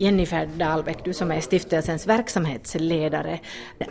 Jennifer Dahlbeck, du som är stiftelsens verksamhetsledare.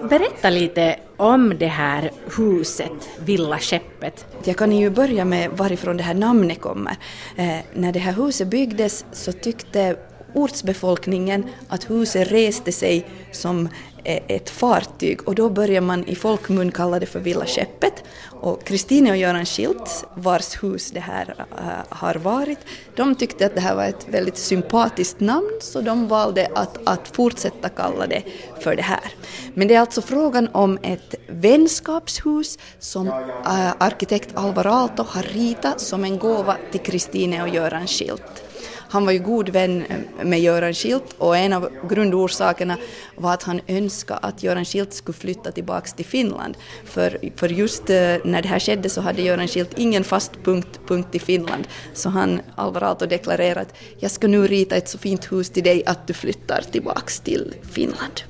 Berätta lite om det här huset, Villa Skeppet. Jag kan ju börja med varifrån det här namnet kommer. Eh, när det här huset byggdes så tyckte ortsbefolkningen att huset reste sig som ett fartyg och då börjar man i folkmun kalla det för Villa Skeppet. Och Kristine och Göran Schildt, vars hus det här äh, har varit, de tyckte att det här var ett väldigt sympatiskt namn så de valde att, att fortsätta kalla det för det här. Men det är alltså frågan om ett vänskapshus som äh, arkitekt Alvar Aalto har ritat som en gåva till Kristine och Göran Schildt. Han var ju god vän eh, med Göran Schilt och en av grundorsakerna var att han önskade att Göran Schilt skulle flytta tillbaka till Finland. För, för just eh, när det här skedde så hade Göran Schilt ingen fast punkt, punkt i Finland. Så han, Alvar Aalto, deklarerade att jag ska nu rita ett så fint hus till dig att du flyttar tillbaka till Finland.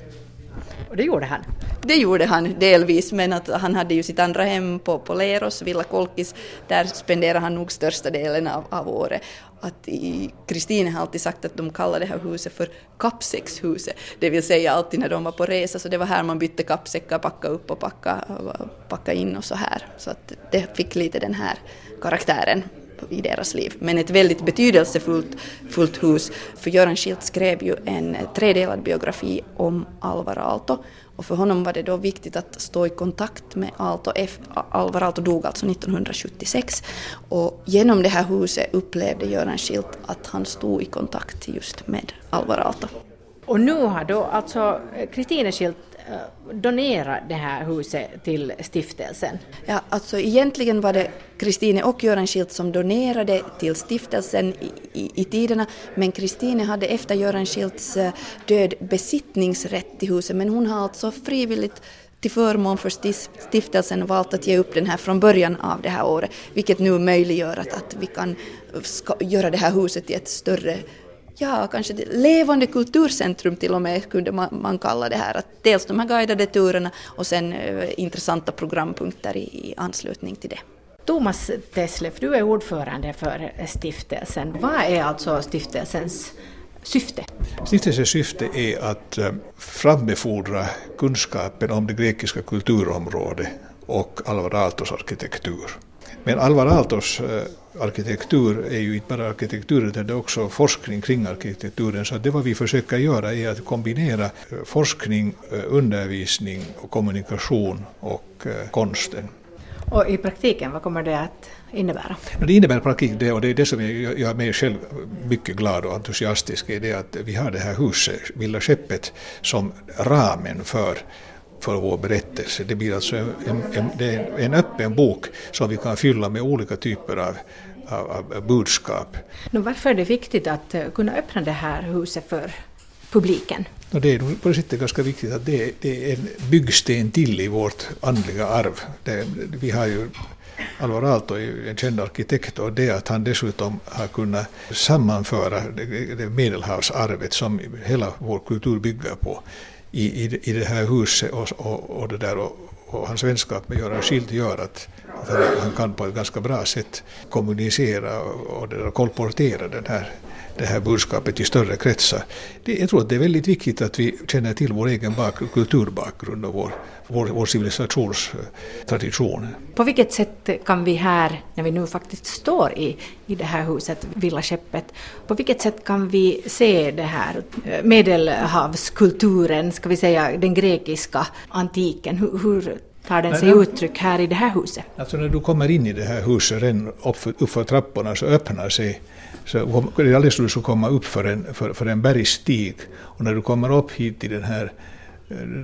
Och det gjorde han? Det gjorde han delvis, men att han hade ju sitt andra hem på, på Leros, Villa Kolkis, där spenderade han nog största delen av, av året. Att Kristine har alltid sagt att de kallar det här huset för kappsäckshuset, det vill säga alltid när de var på resa, så det var här man bytte kappsäckar, packa upp och packa, packa in och så här. Så att det fick lite den här karaktären i deras liv. Men ett väldigt betydelsefullt fullt hus. För Göran Schildt skrev ju en tredelad biografi om Alvar Aalto och för honom var det då viktigt att stå i kontakt med Aalto. Alvar Aalto dog alltså 1976 och genom det här huset upplevde Göran Schildt att han stod i kontakt just med Alvar Aalto. Och nu har då alltså Kristine Schildt Eh, donera det här huset till stiftelsen? Ja, alltså egentligen var det Kristine och Göran Schildt som donerade till stiftelsen i, i, i tiderna, men Kristine hade efter Göran Schildts eh, död besittningsrätt till huset, men hon har alltså frivilligt till förmån för stiftelsen valt att ge upp den här från början av det här året, vilket nu möjliggör att, att vi kan eh, göra det här huset till ett större ja, kanske levande kulturcentrum till och med kunde man, man kalla det här. Att dels de här guidade turerna och sen eh, intressanta programpunkter i, i anslutning till det. Thomas Tesleff, du är ordförande för stiftelsen. Vad är alltså stiftelsens syfte? Stiftelsens syfte är att eh, frambefordra kunskapen om det grekiska kulturområdet och Alvar Aaltos arkitektur. Men Alvar Aaltos eh, arkitektur är ju inte bara arkitektur utan det är också forskning kring arkitekturen. Så det vad vi försöker göra är att kombinera eh, forskning, eh, undervisning och kommunikation och konsten. Och i praktiken, vad kommer det att innebära? Det innebär praktik det, och det är det som gör mig själv mycket glad och entusiastisk, är det att vi har det här huset, Villa Skeppet, som ramen för för vår berättelse. Det blir alltså en, en, en, en öppen bok som vi kan fylla med olika typer av, av, av budskap. Nu, varför är det viktigt att eh, kunna öppna det här huset för publiken? Och det är på det sättet ganska viktigt att det, det är en byggsten till i vårt andliga arv. Det, vi har ju Alvar Aalto är ju en känd arkitekt och det att han dessutom har kunnat sammanföra det medelhavsarvet som hela vår kultur bygger på i, i, i det här huset och, och, och det där och, och hans vänskap med Göran Schild gör att, att han, han, kan på ett ganska bra sätt kommunicera och, kolportera den här det här budskapet till större kretsar. Det, jag tror att det är väldigt viktigt att vi känner till vår egen bak, kulturbakgrund och vår, vår, vår civilisationstradition. Eh, på vilket sätt kan vi här, när vi nu faktiskt står i, i det här huset, villaskeppet, på vilket sätt kan vi se det här eh, medelhavskulturen, ska vi säga den grekiska antiken? Hur, hur tar den sig uttryck här i det här huset? Alltså när du kommer in i det här huset, redan uppför, uppför trapporna, så öppnar sig så det är alldeles som du ska komma upp för en, för, för en bergsstig. Och när du kommer upp hit till den här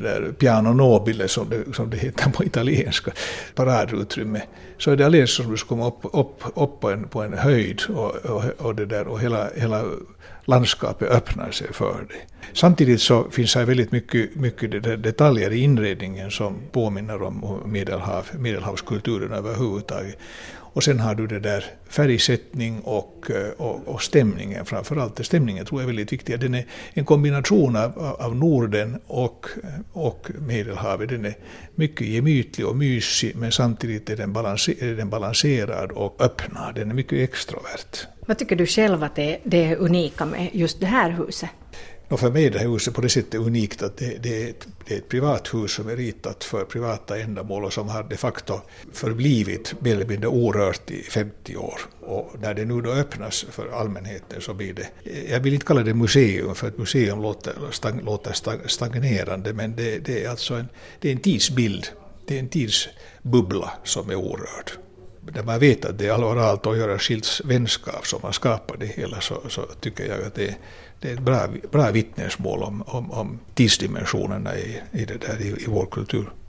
där piano nobile som det, som det heter på italienska, paradutrymme, så är det alldeles som du skulle komma upp, upp, upp på, en, på en höjd och, och, och, det där, och hela, hela landskapet öppnar sig för dig. Samtidigt så finns här väldigt mycket, mycket detaljer i inredningen som påminner om medelhav, medelhavskulturen överhuvudtaget. Och sen har du det där färgsättning och, eh, och, och stämningen framförallt. Stämningen tror jag är väldigt viktig. Den är en kombination av, av Norden och, och Medelhavet. Den är mycket gemytlig och mysig men samtidigt är den, balanser, är den balanserad och öppnad. Den är mycket extrovert. Vad tycker du själv att det, det är unika med just det här huset? Och för mig är det här huset på det sättet unikt att det, det, är ett, det är ett privat hus som är ritat för privata ändamål och som har de facto förblivit mer eller mindre orört i 50 år. Och när det nu då öppnas för allmänheten så blir det, jag vill inte kalla det museum för ett museum låter, stag, låter stagnerande men det, det, är alltså en, det är en tidsbild, det är en tidsbubbla som är orörd när man vet att det är alloralt att göra skilts vänskap som har skapat det hela så, så tycker jag att det, det är ett bra, bra vittnesmål om, om, om tidsdimensionerna i, i, det där, i, i vår kultur.